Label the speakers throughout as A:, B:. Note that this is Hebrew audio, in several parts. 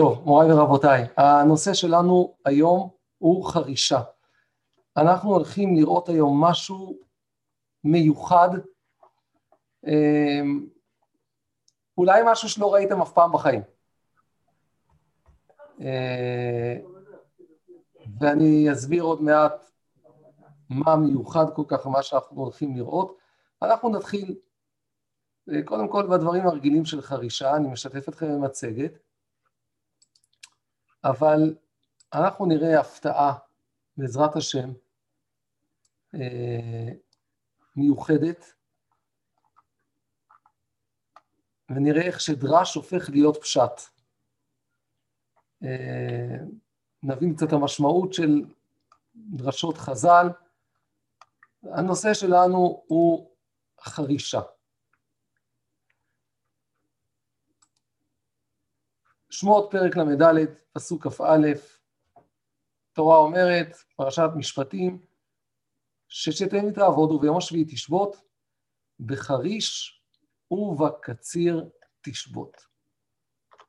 A: טוב, מוריי ורבותיי, הנושא שלנו היום הוא חרישה. אנחנו הולכים לראות היום משהו מיוחד, אמ, אולי משהו שלא ראיתם אף פעם בחיים. אה, ואני אסביר עוד מעט מה מיוחד כל כך, מה שאנחנו הולכים לראות. אנחנו נתחיל אה, קודם כל בדברים הרגילים של חרישה, אני משתף אתכם במצגת, אבל אנחנו נראה הפתעה, בעזרת השם, אה, מיוחדת, ונראה איך שדרש הופך להיות פשט. אה, נבין קצת המשמעות של דרשות חז"ל. הנושא שלנו הוא חרישה. שמות פרק ל"ד, פסוק כ"א, תורה אומרת, פרשת משפטים, ששתיהם תעבוד וביום השביעי תשבות, בחריש ובקציר תשבות.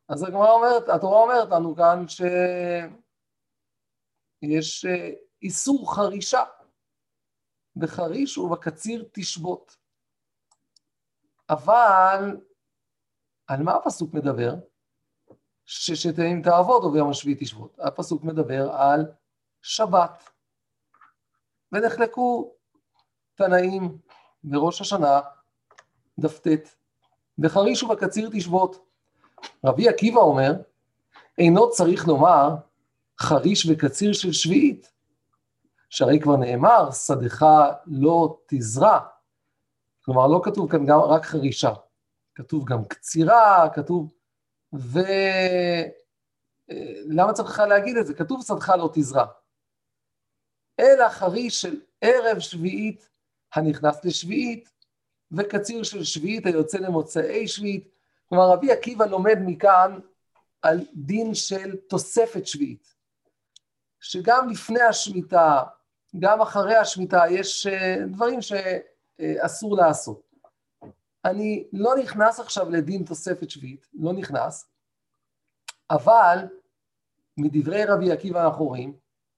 A: אז הגמרא אומרת, התורה אומרת לנו כאן שיש אה, איסור חרישה, בחריש ובקציר תשבות. אבל על מה הפסוק מדבר? ששת ימים תעבוד וביום השביעי תשבות. הפסוק מדבר על שבת. ונחלקו תנאים בראש השנה, דף ט, בחריש ובקציר תשבות. רבי עקיבא אומר, אינו צריך לומר חריש וקציר של שביעית, שהרי כבר נאמר, שדך לא תזרע. כלומר, לא כתוב כאן גם רק חרישה, כתוב גם קצירה, כתוב... ולמה אה, צריך להגיד את זה? כתוב שדך לא תזרע. אלא חריש של ערב שביעית הנכנס לשביעית, וקציר של שביעית היוצא למוצאי שביעית. כלומר, רבי עקיבא לומד מכאן על דין של תוספת שביעית, שגם לפני השמיטה, גם אחרי השמיטה, יש אה, דברים שאסור לעשות. אני לא נכנס עכשיו לדין תוספת שביעית, לא נכנס, אבל מדברי רבי עקיבא אנחנו רואים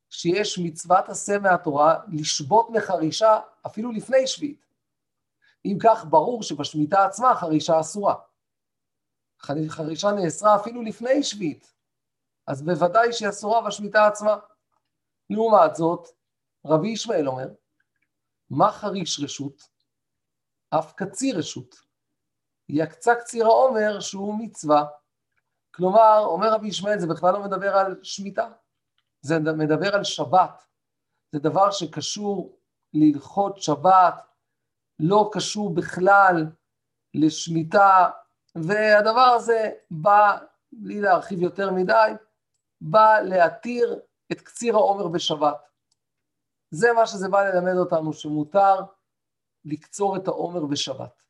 A: שיש מצוות עשה מהתורה לשבות מחרישה אפילו לפני שביעית. אם כך, ברור שבשמיטה עצמה חרישה אסורה. חרישה נאסרה אפילו לפני שביעית, אז בוודאי שהיא אסורה בשמיטה עצמה. לעומת זאת, רבי ישמעאל אומר, מה חריש רשות? אף קציר רשות. יקצה קציר העומר שהוא מצווה. כלומר, אומר רבי ישמעאל, זה בכלל לא מדבר על שמיטה, זה מדבר על שבת. זה דבר שקשור להלכות שבת, לא קשור בכלל לשמיטה, והדבר הזה בא, בלי להרחיב יותר מדי, בא להתיר את קציר העומר בשבת. זה מה שזה בא ללמד אותנו, שמותר לקצור את העומר בשבת.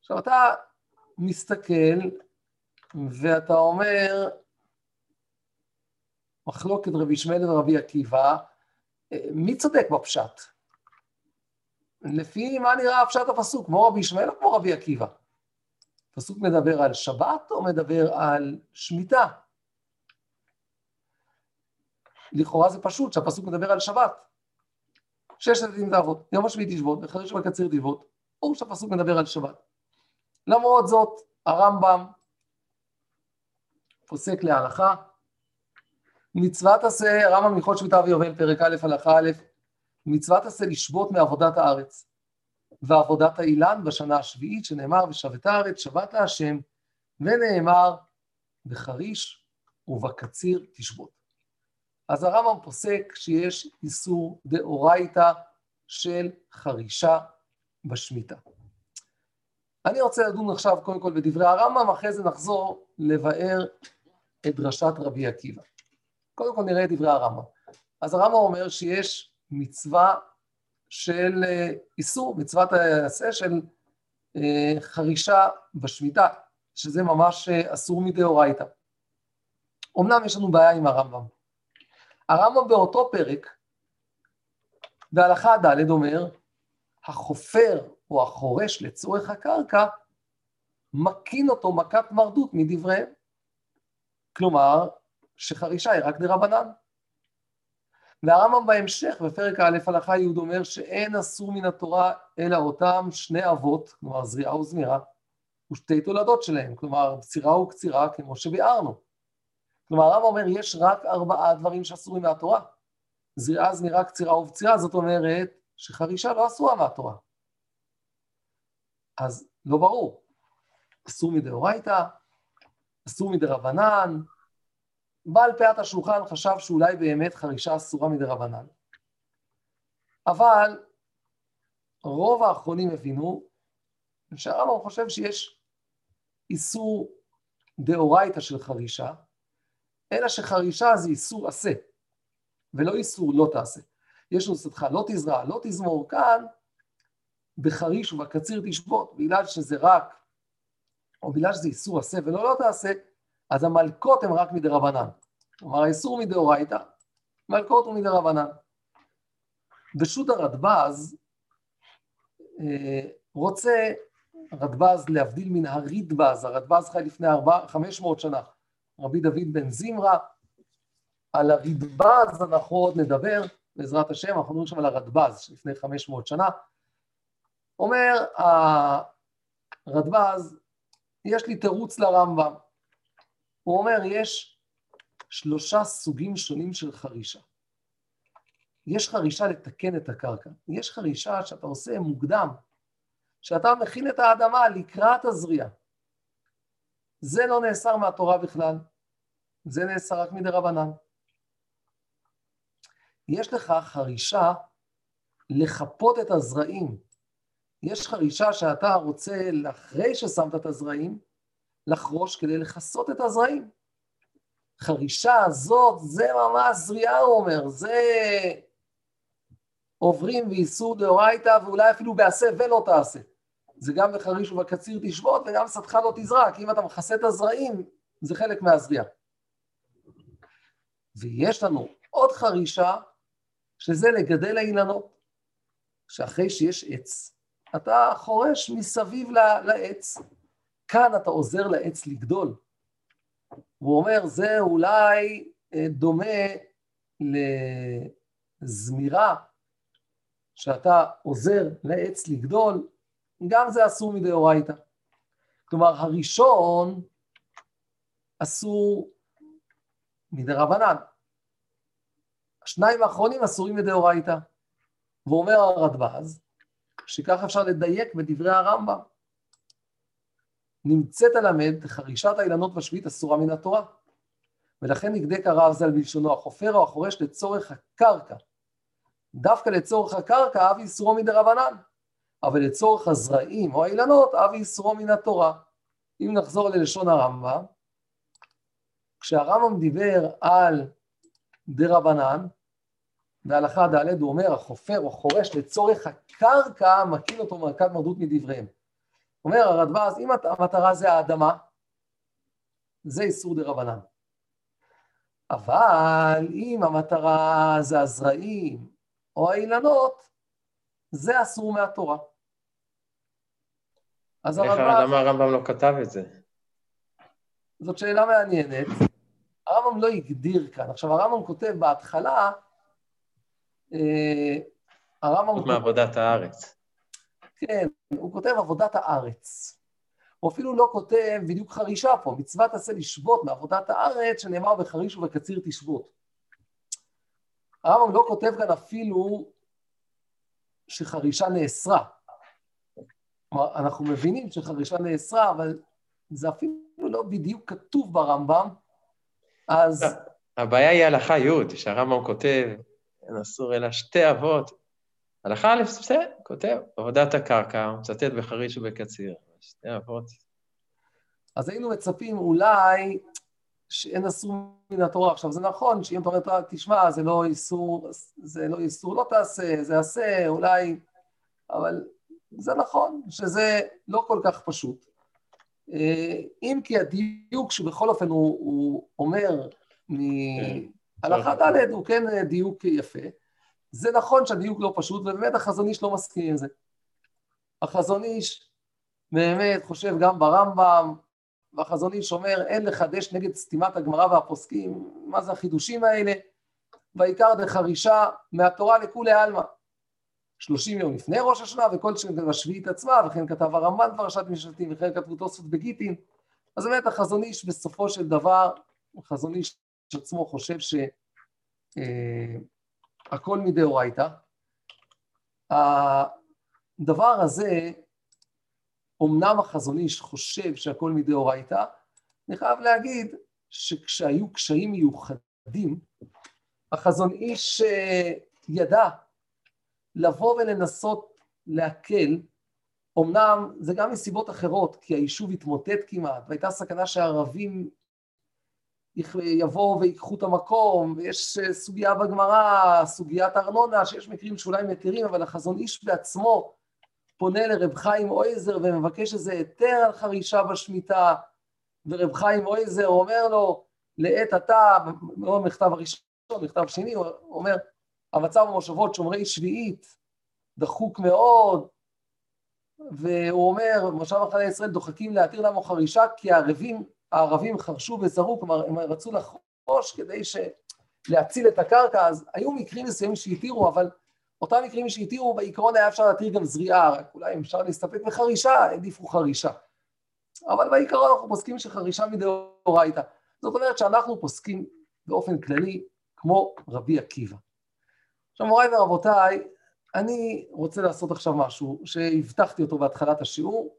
A: עכשיו אתה מסתכל ואתה אומר, מחלוקת רבי ישמעאל ורבי עקיבא, מי צודק בפשט? לפי מה נראה הפשט הפסוק, כמו רבי ישמעאל או כמו רבי עקיבא? הפסוק מדבר על שבת או מדבר על שמיטה? לכאורה זה פשוט שהפסוק מדבר על שבת. ששת עדים תעבוד, יום השביעי תשבות, וחריש ובקציר תשבות, ברור שהפסוק מדבר על שבת. למרות זאת, הרמב"ם פוסק להלכה, מצוות עשה, הרמב"ם מלכות שמיטה ויובל, פרק א', הלכה א', מצוות עשה לשבות מעבודת הארץ, ועבודת האילן בשנה השביעית, שנאמר ושבת הארץ, שבת להשם, ונאמר בחריש ובקציר תשבות. אז הרמב"ם פוסק שיש איסור דאורייתא של חרישה בשמיטה. אני רוצה לדון עכשיו קודם כל בדברי הרמב"ם, אחרי זה נחזור לבאר את דרשת רבי עקיבא. קודם כל נראה את דברי הרמב"ם. אז הרמב"ם אומר שיש מצווה של אה, איסור, מצוות העשה של אה, חרישה בשמיטה, שזה ממש אה, אסור מדאורייתא. אמנם יש לנו בעיה עם הרמב"ם. הרמב"ם באותו פרק, בהלכה ד' אומר, החופר או החורש לצורך הקרקע, מקין אותו מכת מרדות מדבריהם. כלומר, שחרישה היא רק דרבנן. והרמב"ם בהמשך, בפרק א' הלכה י' אומר שאין אסור מן התורה אלא אותם שני אבות, כלומר זריעה וזמירה, ושתי תולדות שלהם, כלומר בצירה וקצירה, כמו שביארנו. כלומר הרמב"ם אומר יש רק ארבעה דברים שאסורים מהתורה. זריעה, זמירה, קצירה ובצירה, זאת אומרת שחרישה לא אסורה מהתורה. אז לא ברור, אסור מדאורייתא, אסור מדרבנן, בעל פאת השולחן חשב שאולי באמת חרישה אסורה מדרבנן. אבל רוב האחרונים הבינו שהרמב"ם חושב שיש איסור דאורייתא של חרישה, אלא שחרישה זה איסור עשה, ולא איסור לא תעשה. יש נוסחתך לא תזרע, לא תזמור, כאן בחריש ובקציר תשבות, בגלל שזה רק, או בגלל שזה איסור עשה ולא לא תעשה, אז המלקות הן רק מדרבנן. כלומר, האיסור מדאורייתא, מלקות הוא מדרבנן. בשו"ת הרדב"ז אה, רוצה רדב"ז להבדיל מן הרידב"ז, הרדב"ז חי לפני 500 שנה, רבי דוד בן זמרה, על הרידב"ז אנחנו עוד נדבר, בעזרת השם, אנחנו מדברים שם על הרדב"ז לפני 500 שנה. אומר הרדב"ז, יש לי תירוץ לרמב"ם. הוא אומר, יש שלושה סוגים שונים של חרישה. יש חרישה לתקן את הקרקע, יש חרישה שאתה עושה מוקדם, שאתה מכין את האדמה לקראת הזריעה. זה לא נאסר מהתורה בכלל, זה נאסר רק מדי רבנן. יש לך חרישה לחפות את הזרעים. יש חרישה שאתה רוצה, אחרי ששמת את הזרעים, לחרוש כדי לכסות את הזרעים. חרישה הזאת, זה ממש זריעה, הוא אומר, זה עוברים ואיסור דאורייתא, ואולי אפילו בעשה ולא תעשה. זה גם בחריש ובקציר תשבות, וגם שדך לא תזרע, כי אם אתה מכסה את הזרעים, זה חלק מהזריעה. ויש לנו עוד חרישה, שזה לגדל האילנות, שאחרי שיש עץ, אתה חורש מסביב לעץ, כאן אתה עוזר לעץ לגדול. הוא אומר, זה אולי אה, דומה לזמירה, שאתה עוזר לעץ לגדול, גם זה אסור מדאורייתא. כלומר, הראשון אסור מדרבנן. השניים האחרונים אסורים מדאורייתא. ואומר הרדב"ז, שכך אפשר לדייק בדברי הרמב"ם. נמצאת הלמד, חרישת האילנות בשביעית אסורה מן התורה. ולכן נגדק הרב ז"ל בלשונו, החופר או החורש לצורך הקרקע. דווקא לצורך הקרקע אבי איסורו מדרבנן, אבל לצורך הזרעים או האילנות אבי איסורו מן התורה. אם נחזור ללשון הרמב"ם, כשהרמב"ם דיבר על דרבנן, בהלכה ד' הוא אומר, החופר או חורש לצורך הקרקע, מקין אותו מרכז מרדות מדבריהם. אומר הרדב"ז, אם המטרה זה האדמה, זה איסור דה רבנן. אבל אם המטרה זה הזרעים או האילנות, זה אסור מהתורה.
B: אז הרדב"ז... למה הרמב"ם לא כתב את זה?
A: זאת שאלה מעניינת. הרמב"ם לא הגדיר כאן. עכשיו, הרמב"ם כותב בהתחלה,
B: אה, הרמב"ם... מעבודת הארץ.
A: כן, הוא כותב עבודת הארץ. הוא אפילו לא כותב בדיוק חרישה פה, מצוות עשה לשבות מעבודת הארץ, שנאמר בחריש ובקציר תשבות. הרמב"ם לא כותב כאן אפילו שחרישה נאסרה. כלומר, אנחנו מבינים שחרישה נאסרה, אבל זה אפילו לא בדיוק כתוב ברמב"ם, אז...
B: הבעיה היא הלכה י', שהרמב"ם כותב, אין אסור אלא שתי אבות, הלכה א', בסדר, כותב, עבודת הקרקע, הוא מצטט בחריש ובקציר, שתי אבות.
A: אז היינו מצפים אולי שאין אסור מן התורה. עכשיו, זה נכון שאם אתה אומר, תשמע, זה לא איסור, זה לא איסור, לא תעשה, זה עשה, אולי, אבל זה נכון שזה לא כל כך פשוט. אה, אם כי הדיוק שבכל אופן הוא, הוא אומר מהלכה כן. ד' הוא כן דיוק יפה. זה נכון שהדיוק לא פשוט, ובאמת החזון איש לא מסכים עם זה. החזון איש באמת חושב גם ברמב"ם, והחזון איש אומר, אין לחדש נגד סתימת הגמרא והפוסקים, מה זה החידושים האלה? ועיקר דחרישה מהתורה לכולי עלמא. שלושים יום לפני ראש השנה וכל שנה בשביעית עצמה, וכן כתב הרמב"ן פרשת משפטים, וכן כתבו תוספות בגיטין. אז באמת החזון איש בסופו של דבר, החזון איש עצמו חושב שהכל אה, מדאורייתא. הדבר הזה, אמנם החזון איש חושב שהכל מדאורייתא, אני חייב להגיד שכשהיו קשיים מיוחדים, החזון איש אה, ידע לבוא ולנסות להקל, אמנם זה גם מסיבות אחרות, כי היישוב התמוטט כמעט, והייתה סכנה שהערבים יבואו ויקחו את המקום, ויש אה, סוגיה בגמרא, סוגיית ארנונה, שיש מקרים שאולי מתירים, אבל החזון איש בעצמו פונה לרב חיים אויזר ומבקש איזה היתר על חרישה בשמיטה, ורב חיים אויזר אומר לו, לעת עתה, במכתב הראשון, מכתב שני, הוא אומר, המצב במושבות שומרי שביעית דחוק מאוד, והוא אומר, מושב מחנה ישראל דוחקים להתיר למו חרישה כי הערבים, הערבים חרשו וזרו, כלומר הם רצו לחרוש כדי ש... להציל את הקרקע, אז היו מקרים מסוימים שהתירו, אבל אותם מקרים שהתירו, בעיקרון היה אפשר להתיר גם זריעה, רק אולי אפשר להסתפק בחרישה, העדיפו חרישה. אבל בעיקרון אנחנו פוסקים שחרישה מדאורייתא. זאת אומרת שאנחנו פוסקים באופן כללי כמו רבי עקיבא. עכשיו מוריי ורבותיי, אני רוצה לעשות עכשיו משהו שהבטחתי אותו בהתחלת השיעור.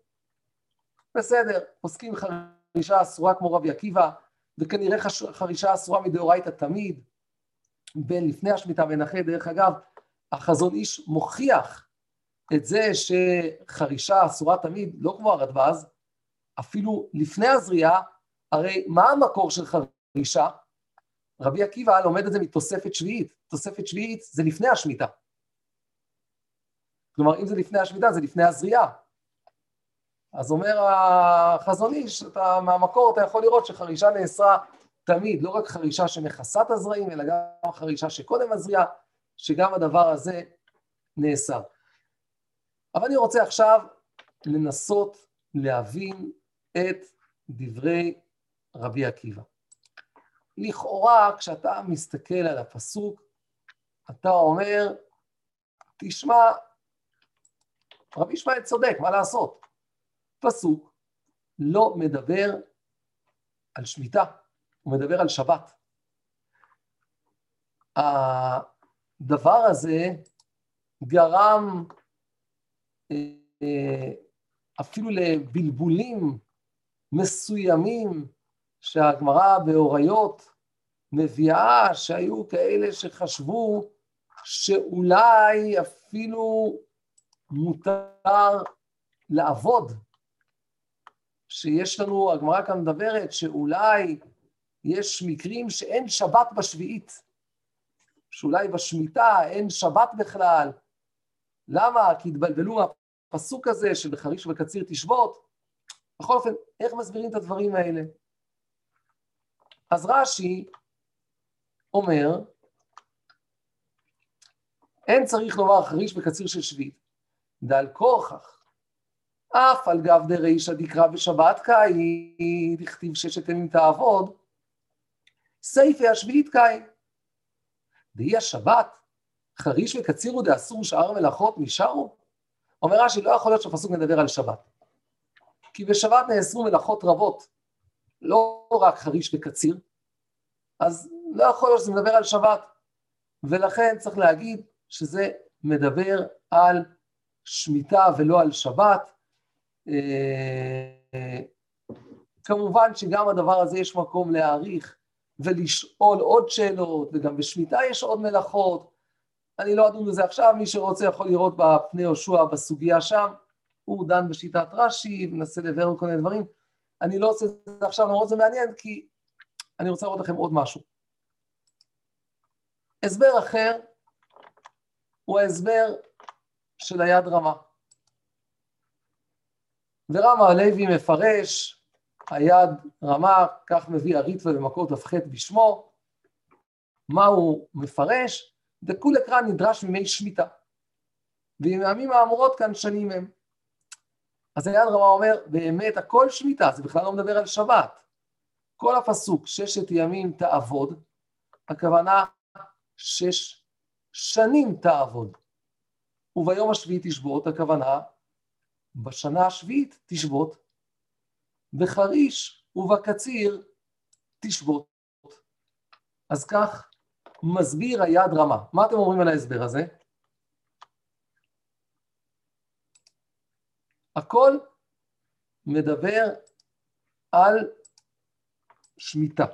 A: בסדר, פוסקים חרישה אסורה כמו רבי עקיבא, וכנראה חרישה אסורה מדאורייתא תמיד, בין לפני השמיטה בין אחרי, דרך אגב, החזון איש מוכיח את זה שחרישה אסורה תמיד, לא כמו הרדב"ז, אפילו לפני הזריעה, הרי מה המקור של חרישה? רבי עקיבא לומד את זה מתוספת שביעית. תוספת שביעית זה לפני השמיטה. כלומר, אם זה לפני השמיטה, זה לפני הזריעה. אז אומר החזון איש, מהמקור אתה יכול לראות שחרישה נאסרה תמיד, לא רק חרישה שמכסה את הזרעים, אלא גם חרישה שקודם הזריעה, שגם הדבר הזה נאסר. אבל אני רוצה עכשיו לנסות להבין את דברי רבי עקיבא. לכאורה, כשאתה מסתכל על הפסוק, אתה אומר, תשמע, רבי ישמעאל צודק, מה לעשות? פסוק לא מדבר על שמיטה, הוא מדבר על שבת. הדבר הזה גרם אה, אפילו לבלבולים מסוימים שהגמרא באוריות מביאה שהיו כאלה שחשבו שאולי אפילו מותר לעבוד, שיש לנו, הגמרא כאן מדברת שאולי יש מקרים שאין שבת בשביעית, שאולי בשמיטה אין שבת בכלל. למה? כי התבלבלו מהפסוק הזה של בחריש ובקציר תשבות. בכל אופן, איך מסבירים את הדברים האלה? אז רש"י אומר, אין צריך לומר חריש בקציר של שביעית, דל כורכך, אף על גב דרישא דקרא בשבת קאי, דכתיב ששת ימים תעבוד, סייפי השביעית קאי. דהי השבת, חריש וקציר ודאסור שאר מלאכות נשארו? אומר רש"י, לא יכול להיות שהפסוק מדבר על שבת. כי בשבת נאסרו מלאכות רבות, לא רק חריש וקציר, אז לא יכול להיות שזה מדבר על שבת, ולכן צריך להגיד שזה מדבר על שמיטה ולא על שבת. אה, כמובן שגם הדבר הזה יש מקום להעריך ולשאול עוד שאלות, וגם בשמיטה יש עוד מלאכות. אני לא אדון בזה עכשיו, מי שרוצה יכול לראות בפני יהושע בסוגיה שם, הוא דן בשיטת רש"י, מנסה לברר כל מיני דברים. אני לא עושה את זה עכשיו, למרות זה מעניין, כי אני רוצה לראות לכם עוד משהו. הסבר אחר הוא ההסבר של היד רמה. ורמה הלוי מפרש, היד רמה, כך מביא הריטווה במקור כ"ח בשמו, מה הוא מפרש? דכולי קרא נדרש ממי שמיטה. ועם העמים האמורות כאן שנים הם. אז היד רמה אומר, באמת הכל שמיטה, זה בכלל לא מדבר על שבת. כל הפסוק, ששת ימים תעבוד, הכוונה שש שנים תעבוד. וביום השביעי תשבות, הכוונה בשנה השביעית תשבות, בחריש ובקציר תשבות. אז כך מסביר היד רמה. מה אתם אומרים על ההסבר הזה? הכל מדבר על שמיטה.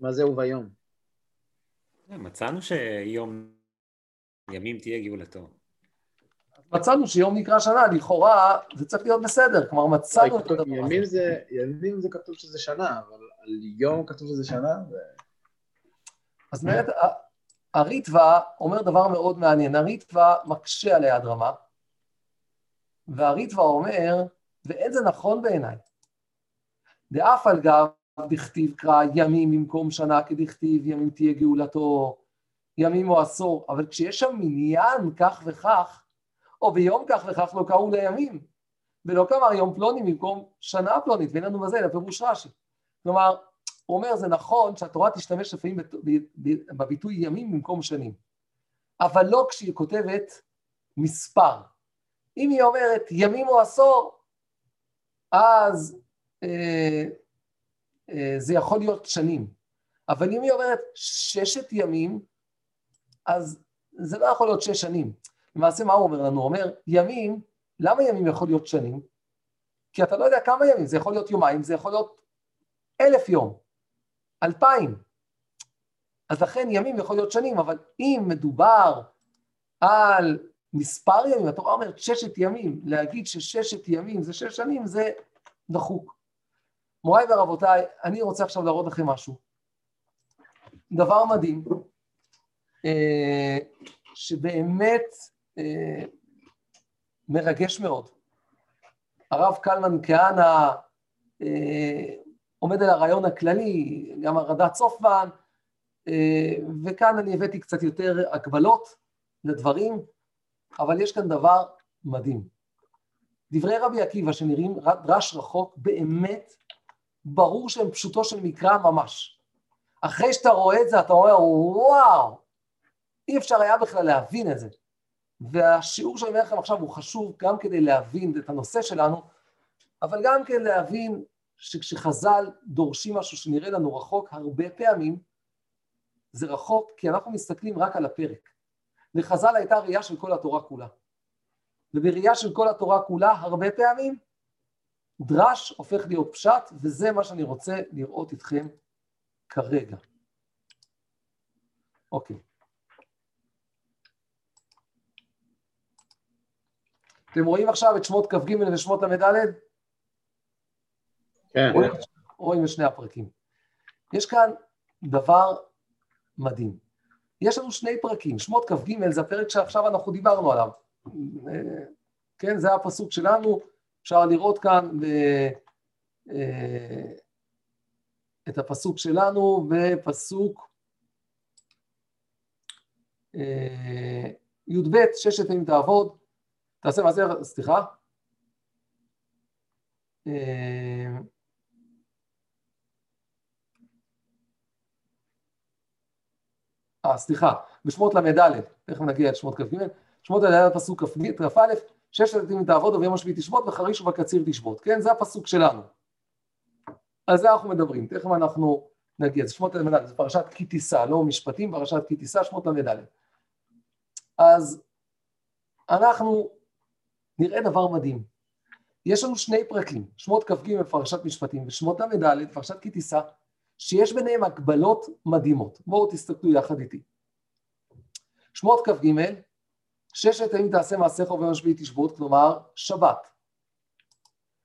C: מה זה וביום?
D: מצאנו שיום ימים תהיה גאולתו.
A: מצאנו שיום נקרא שנה, לכאורה זה צריך להיות בסדר, כלומר מצאנו את
C: הדבר
A: הזה.
C: ימים זה, ימים זה כתוב שזה שנה, אבל על יום כתוב שזה שנה, ו...
A: אז באמת, הריטווה אומר דבר מאוד מעניין, הריטווה מקשה על היד רמה, והריטווה אומר, ואין זה נכון בעיניי, דאף על גב דכתיב קרא ימים במקום שנה כדכתיב ימים תהיה גאולתו, ימים או עשור, אבל כשיש שם מניין כך וכך, או ביום כך וכך לא קראו לימים, ולא כלומר יום פלוני במקום שנה פלונית, ואין לנו בזה, אלא פירוש רש"י. כלומר, הוא אומר, זה נכון שהתורה תשתמש לפעמים בביטוי ימים במקום שנים, אבל לא כשהיא כותבת מספר. אם היא אומרת ימים או עשור, אז אה, אה, זה יכול להיות שנים. אבל אם היא אומרת ששת ימים, אז זה לא יכול להיות שש שנים. למעשה, מה הוא אומר לנו? הוא אומר, ימים, למה ימים יכול להיות שנים? כי אתה לא יודע כמה ימים, זה יכול להיות יומיים, זה יכול להיות אלף יום. אלפיים. אז לכן ימים יכול להיות שנים, אבל אם מדובר על מספר ימים, התורה אומרת ששת ימים, להגיד שששת ימים זה שש שנים, זה דחוק. מוריי ורבותיי, אני רוצה עכשיו להראות לכם משהו. דבר מדהים, אה, שבאמת אה, מרגש מאוד. הרב קלמן כהנא אה, עומד על הרעיון הכללי, גם הרד"צ צופמן, אה, וכאן אני הבאתי קצת יותר הגבלות לדברים, אבל יש כאן דבר מדהים. דברי רבי עקיבא שנראים דרש רחוק, באמת ברור שהם פשוטו של מקרא ממש. אחרי שאתה רואה את זה אתה אומר וואו, אי אפשר היה בכלל להבין את זה. והשיעור שאני אומר לכם עכשיו הוא חשוב גם כדי להבין את הנושא שלנו, אבל גם כדי להבין שכשחז"ל דורשים משהו שנראה לנו רחוק, הרבה פעמים זה רחוק כי אנחנו מסתכלים רק על הפרק. לחז"ל הייתה ראייה של כל התורה כולה. ובראייה של כל התורה כולה, הרבה פעמים, דרש הופך להיות פשט, וזה מה שאני רוצה לראות איתכם כרגע. אוקיי. אתם רואים עכשיו את שמות כ"ג ושמות ל"ד?
C: כן.
A: רואים את שני הפרקים. יש כאן דבר מדהים. יש לנו שני פרקים, שמות כ"ג זה הפרק שעכשיו אנחנו דיברנו עליו. כן, זה הפסוק שלנו, אפשר לראות כאן ב, את הפסוק שלנו בפסוק י"ב, ששת ימים תעבוד, תעשה מה זה, סליחה. אה, סליחה, בשמות ל"ד, תכף נגיע לשמות כ"ג, שמות ל"ד פסוק כ"א, ששת ימים תעבוד וביום השביעי תשבות וחריש ובקציר תשבות, כן? זה הפסוק שלנו. על זה אנחנו מדברים, תכף אנחנו נגיע, זה שמות ל"ד, זה פרשת כי תישא, לא משפטים, פרשת כי תישא, שמות ל"ד. אז אנחנו נראה דבר מדהים. יש לנו שני פרקים, שמות כ"ג בפרשת משפטים ושמות ל"ד, פרשת כי תישא, שיש ביניהם הגבלות מדהימות. בואו תסתכלו יחד איתי. שמות כ"ג, ששת ימים תעשה מעשיך וביום השביעי תשבות, כלומר שבת.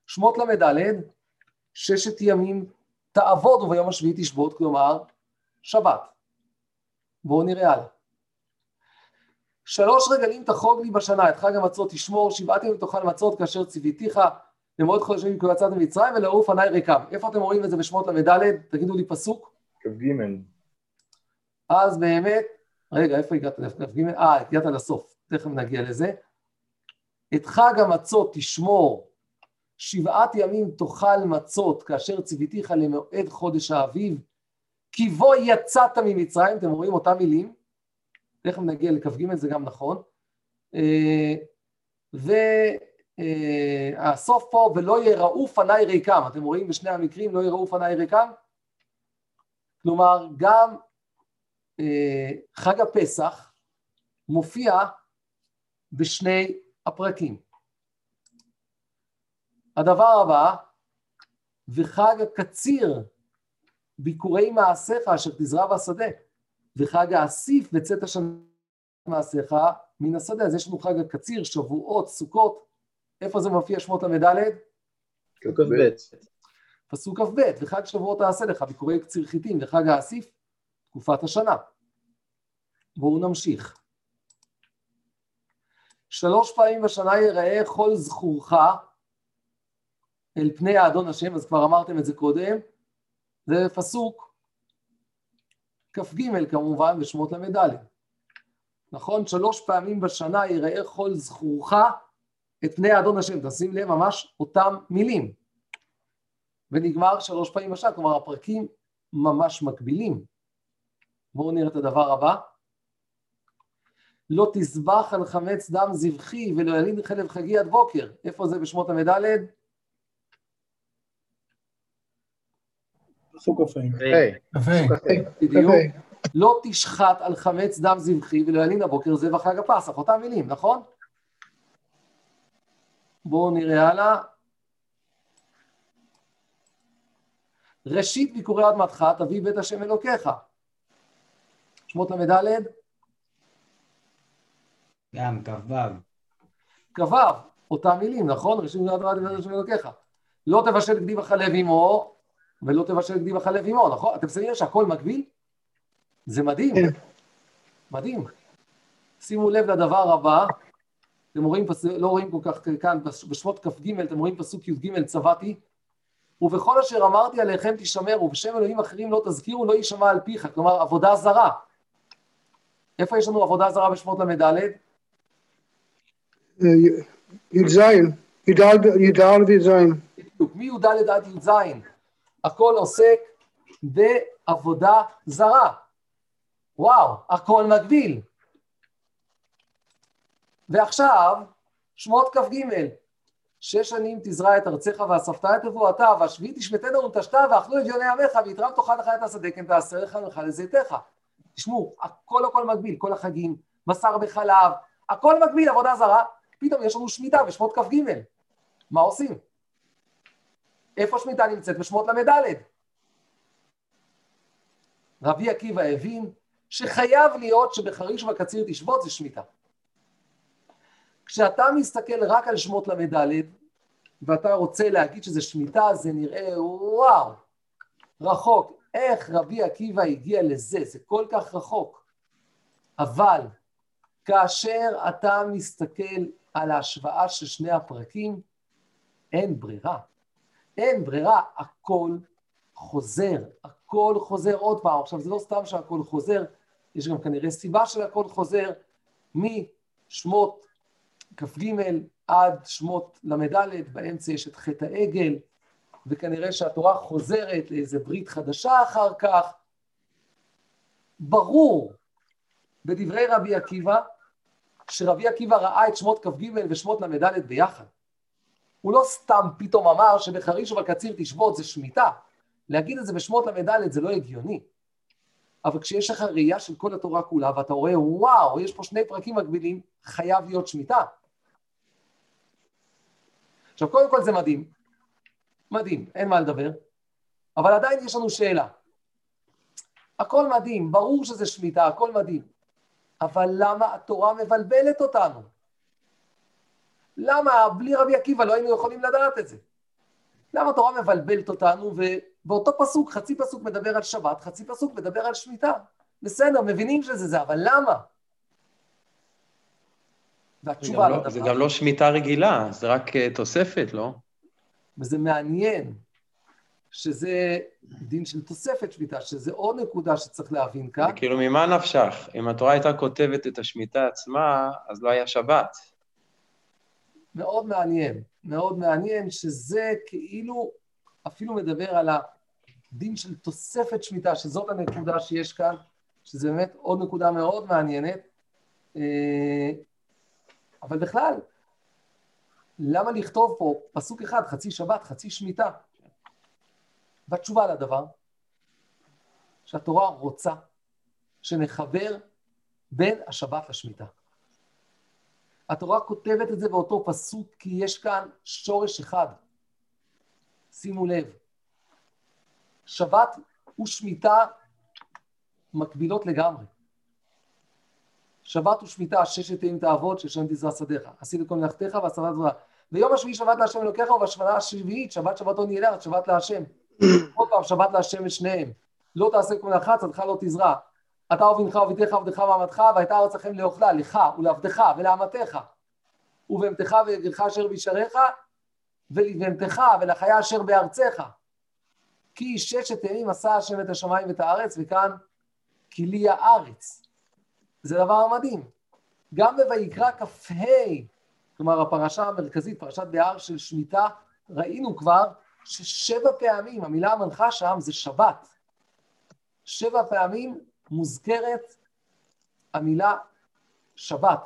A: שמות ל"ד, ששת ימים תעבוד וביום השביעי תשבות, כלומר שבת. בואו נראה הלאה. שלוש רגלים תחוג לי בשנה, את חג המצות תשמור, שבעת ימים תאכל מצות כאשר ציוויתיך, למועד חודשים כי יצאת ממצרים ולעוף עיני ריקם. איפה אתם רואים את זה בשמות ל"ד? תגידו לי פסוק.
C: כ"ג.
A: אז באמת, רגע, איפה הגעת לכ"ג? אה, הגעת לסוף, תכף נגיע לזה. את חג המצות תשמור, שבעת ימים תאכל מצות כאשר ציוויתיך למועד חודש האביב, כי בו יצאת ממצרים, אתם רואים אותם מילים, תכף נגיע לכ"ג זה גם נכון, אה, והסוף פה, ולא יראו פניי ריקם, אתם רואים בשני המקרים, לא יראו פניי ריקם? כלומר, גם אה, חג הפסח מופיע בשני הפרקים. הדבר הבא, וחג הקציר, ביקורי מעשיך אשר תזרע בשדה, וחג האסיף בצאת השנה מעשיך מן השדה. אז יש לנו חג הקציר, שבועות, סוכות, איפה זה מופיע שמות ל"ד?
C: כ"ב.
A: פסוק כ"ב, וחג שבועות תעשה לך, ביקורי קציר חיטים, וחג האסיף, תקופת השנה. בואו נמשיך. שלוש פעמים בשנה יראה כל זכורך אל פני האדון השם, אז כבר אמרתם את זה קודם, זה פסוק כ"ג כמובן בשמות ל"ד. נכון? שלוש פעמים בשנה יראה כל זכורך את פני האדון השם, תשים לב ממש אותם מילים. ונגמר שלוש פעמים בשנה, כלומר הפרקים ממש מקבילים. בואו נראה את הדבר הבא. לא תזבח על חמץ דם זבחי ולא ילין חלב חגי עד בוקר. איפה זה בשמות המדלת?
C: פסוק כ"ה.
A: בדיוק. לא תשחט על חמץ דם זבחי ולא ילין הבוקר זה בחג הפסח, אותם מילים, נכון? בואו נראה הלאה. ראשית ביקורי אדמתך תביא בית השם אלוקיך. שמות ל"ד?
E: גם, כ"ו.
A: כ"ו, אותם מילים, נכון? ראשית ביקורי אדמתך תביא בית השם אלוקיך. לא תבשל גדי בחלב עמו, ולא תבשל גדי בחלב עמו, נכון? אתם שמים לב שהכל מקביל? זה מדהים. מדהים. שימו לב לדבר הבא, אתם רואים, לא רואים כל כך כאן, בשמות כ"ג, אתם רואים פסוק י"ג, צבעתי, ובכל אשר אמרתי עליכם תשמרו, ובשם אלוהים אחרים לא תזכירו, לא יישמע על פיך, כלומר עבודה זרה. איפה יש לנו עבודה זרה בשמות ל"ד?
F: י"ז, י"ד וי"ז.
A: בדיוק, מי"ד עד י"ז. הכל עוסק בעבודה זרה. וואו, הכל מקביל. ועכשיו, שמות כ"ג, שש שנים תזרע את ארצך ואספת את נבואתה, והשביעית תשמטנה ונטשתה, ואכלו אביוני עמך, ויתרם תאכל לך את השדה, כן תעשה לך ממך לזיתך. תשמעו, הכל הכל מקביל, כל החגים, בשר בחלב, הכל מקביל, עבודה זרה, פתאום יש לנו שמיטה בשמות כ"ג. מה עושים? איפה שמיטה נמצאת? בשמות ל"ד. רבי עקיבא הבין שחייב להיות שבחריש ובקציר תשבות זה שמיטה. כשאתה מסתכל רק על שמות ל"ד, ואתה רוצה להגיד שזה שמיטה, זה נראה וואו, רחוק. איך רבי עקיבא הגיע לזה? זה כל כך רחוק. אבל כאשר אתה מסתכל על ההשוואה של שני הפרקים, אין ברירה. אין ברירה, הכל חוזר, הכל חוזר עוד פעם. עכשיו, זה לא סתם שהכל חוזר, יש גם כנראה סיבה של הכל חוזר משמות כ"ג עד שמות ל"ד, באמצע יש את חטא העגל, וכנראה שהתורה חוזרת לאיזה ברית חדשה אחר כך. ברור בדברי רבי עקיבא, שרבי עקיבא ראה את שמות כ"ג ושמות ל"ד ביחד. הוא לא סתם פתאום אמר שבחריש ובקציר תשבות זה שמיטה. להגיד את זה בשמות ל"ד זה לא הגיוני. אבל כשיש לך ראייה של כל התורה כולה, ואתה רואה, וואו, יש פה שני פרקים מקבילים, חייב להיות שמיטה. עכשיו, קודם כל זה מדהים, מדהים, אין מה לדבר, אבל עדיין יש לנו שאלה. הכל מדהים, ברור שזה שמיטה, הכל מדהים, אבל למה התורה מבלבלת אותנו? למה בלי רבי עקיבא לא היינו יכולים לדעת את זה? למה התורה מבלבלת אותנו, ובאותו פסוק, חצי פסוק מדבר על שבת, חצי פסוק מדבר על שמיטה. בסדר, מבינים שזה זה, אבל למה? והתשובה
B: לא,
A: לדבר...
B: זה גם לא שמיטה רגילה, זה רק uh, תוספת, לא?
A: וזה מעניין שזה דין של תוספת שמיטה, שזה עוד נקודה שצריך להבין כאן.
B: כאילו, ממה נפשך? אם התורה הייתה כותבת את השמיטה עצמה, אז לא היה שבת.
A: מאוד מעניין, מאוד מעניין, שזה כאילו אפילו מדבר על הדין של תוספת שמיטה, שזאת הנקודה שיש כאן, שזה באמת עוד נקודה מאוד מעניינת. אבל בכלל, למה לכתוב פה פסוק אחד, חצי שבת, חצי שמיטה? והתשובה לדבר, שהתורה רוצה שנחבר בין השבת לשמיטה. התורה כותבת את זה באותו פסוק כי יש כאן שורש אחד. שימו לב, שבת ושמיטה מקבילות לגמרי. שבת ושמיטה, ששת ימים תעבוד, ששם תזרע שדיך. עשית כל מלאכתך והשבת זרוע. ביום השביעי שבת להשם אלוקיך, ובשנה השביעית שבת שבתון יהיה שבת להשם. עוד פעם, שבת להשם ושניהם. לא תעשה כל מלאכה, צדך לא תזרע. אתה ובנך וביתך ועבדך ועמתך, והייתה ארץ לכם לאוכלה, לך ולעבדך ולאמתך, ובהמתך וגרך אשר בישריך, ולבהמתך ולחיה אשר בארצך. כי ששת ימים עשה השם את השמיים ואת הארץ, וכאן כי לי הארץ. זה דבר מדהים. גם בויקרא כ"ה, כלומר הפרשה המרכזית, פרשת בהר של שמיטה, ראינו כבר ששבע פעמים, המילה המנחה שם זה שבת. שבע פעמים מוזכרת המילה שבת.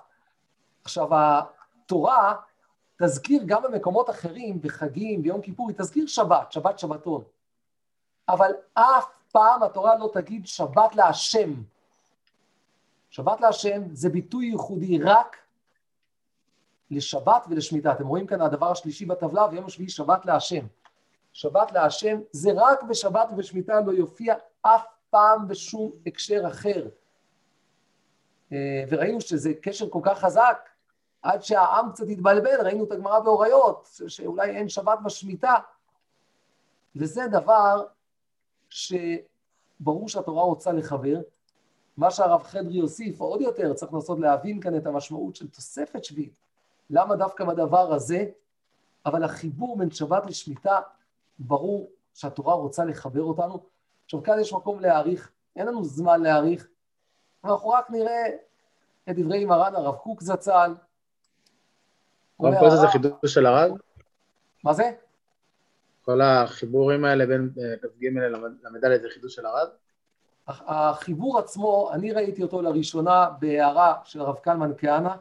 A: עכשיו, התורה תזכיר גם במקומות אחרים, בחגים, ביום כיפור, היא תזכיר שבת, שבת שבתון. אבל אף פעם התורה לא תגיד שבת להשם. שבת להשם זה ביטוי ייחודי רק לשבת ולשמיטה. אתם רואים כאן הדבר השלישי בטבלה, ויום השביעי שבת להשם. שבת להשם זה רק בשבת ובשמיטה לא יופיע אף פעם בשום הקשר אחר. אה, וראינו שזה קשר כל כך חזק, עד שהעם קצת התבלבל, ראינו את הגמרא באוריות, שאולי אין שבת בשמיטה. וזה דבר שברור שהתורה רוצה לחבר. מה שהרב חדרי הוסיף עוד יותר, צריך לנסות להבין כאן את המשמעות של תוספת שביעית. למה דווקא בדבר הזה? אבל החיבור בין שבת לשמיטה, ברור שהתורה רוצה לחבר אותנו. עכשיו כאן יש מקום להעריך, אין לנו זמן להעריך, אנחנו רק נראה את דברי מרן הרב קוק זצ"ל.
C: כל זה זה חידוש של הרב?
A: מה זה?
C: כל החיבורים האלה בין אה, כ"ג ל"ד זה חידוש של הרב?
A: החיבור עצמו, אני ראיתי אותו לראשונה בהערה של הרב קלמן כהנא,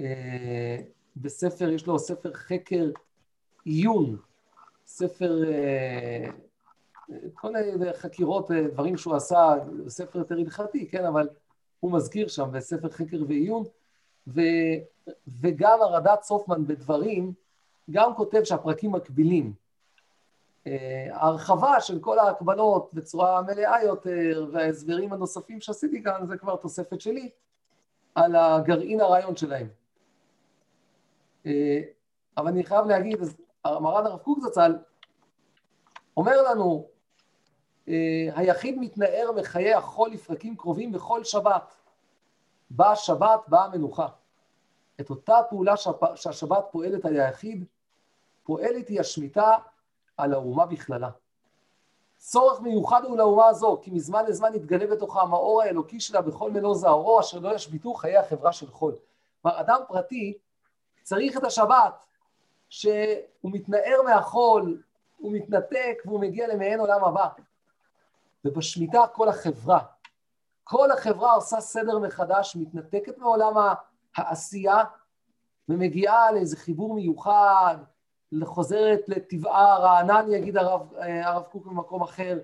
A: אה, בספר, יש לו ספר חקר עיון, ספר אה, כל מיני חקירות, אה, דברים שהוא עשה, ספר יותר הלכתי, כן, אבל הוא מזכיר שם בספר חקר ועיון, ו, וגם הרד"צ סופמן בדברים, גם כותב שהפרקים מקבילים. אה, ההרחבה של כל ההקבלות בצורה מלאה יותר, וההסברים הנוספים שעשיתי כאן, זה כבר תוספת שלי, על הגרעין הרעיון שלהם. אה, אבל אני חייב להגיד, מרן הרב קוק זצ"ל אומר לנו, אה, היחיד מתנער מחיי החול לפרקים קרובים בכל שבת. באה שבת, באה מנוחה. את אותה פעולה שהשבת פועלת על היחיד, פועלת היא השמיטה על האומה בכללה. צורך מיוחד הוא לאומה הזו, כי מזמן לזמן יתגלה בתוכה המאור האלוקי שלה בכל מלוא זערו, אשר לא ישביתו חיי החברה של חול. כלומר, אדם פרטי צריך את השבת, שהוא מתנער מהחול, הוא מתנתק והוא מגיע למעין עולם הבא. ובשמיטה כל החברה. כל החברה עושה סדר מחדש, מתנתקת מעולם העשייה ומגיעה לאיזה חיבור מיוחד, חוזרת לטבעה רענן, יגיד הרב, הרב קוק במקום אחר,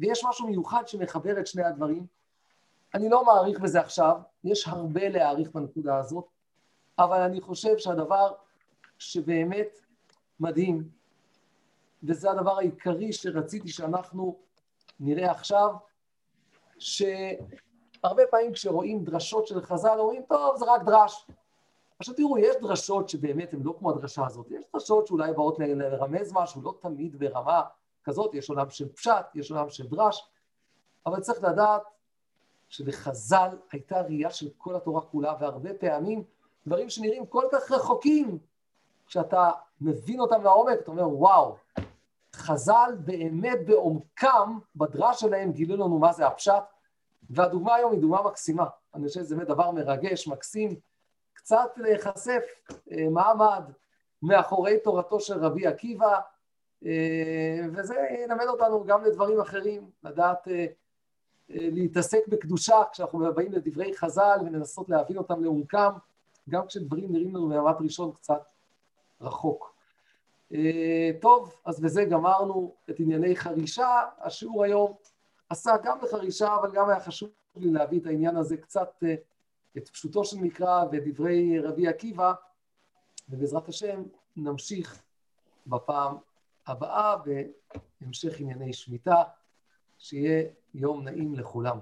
A: ויש משהו מיוחד שמחבר את שני הדברים. אני לא מעריך בזה עכשיו, יש הרבה להעריך בנקודה הזאת, אבל אני חושב שהדבר שבאמת מדהים, וזה הדבר העיקרי שרציתי שאנחנו נראה עכשיו, שהרבה פעמים כשרואים דרשות של חז"ל, אומרים, טוב, זה רק דרש. עכשיו תראו, יש דרשות שבאמת הן לא כמו הדרשה הזאת, יש דרשות שאולי באות לרמז משהו, לא תמיד ברמה כזאת, יש עולם של פשט, יש עולם של דרש, אבל צריך לדעת שלחז"ל הייתה ראייה של כל התורה כולה, והרבה פעמים דברים שנראים כל כך רחוקים, כשאתה מבין אותם לעומק, אתה אומר, וואו, חז"ל באמת בעומקם, בדרש שלהם, גילו לנו מה זה הפשט, והדוגמה היום היא דוגמה מקסימה. אני חושב שזה באמת דבר מרגש, מקסים, קצת להיחשף אה, מה עמד מאחורי תורתו של רבי עקיבא, אה, וזה ילמד אותנו גם לדברים אחרים, לדעת אה, להתעסק בקדושה כשאנחנו באים לדברי חז"ל ולנסות להבין אותם לעומקם, גם כשדברים נראים לנו במבט ראשון קצת רחוק. טוב, אז בזה גמרנו את ענייני חרישה. השיעור היום עסק גם בחרישה, אבל גם היה חשוב לי להביא את העניין הזה קצת, את פשוטו של מקרא ודברי רבי עקיבא, ובעזרת השם נמשיך בפעם הבאה בהמשך ענייני שמיטה, שיהיה יום נעים לכולם.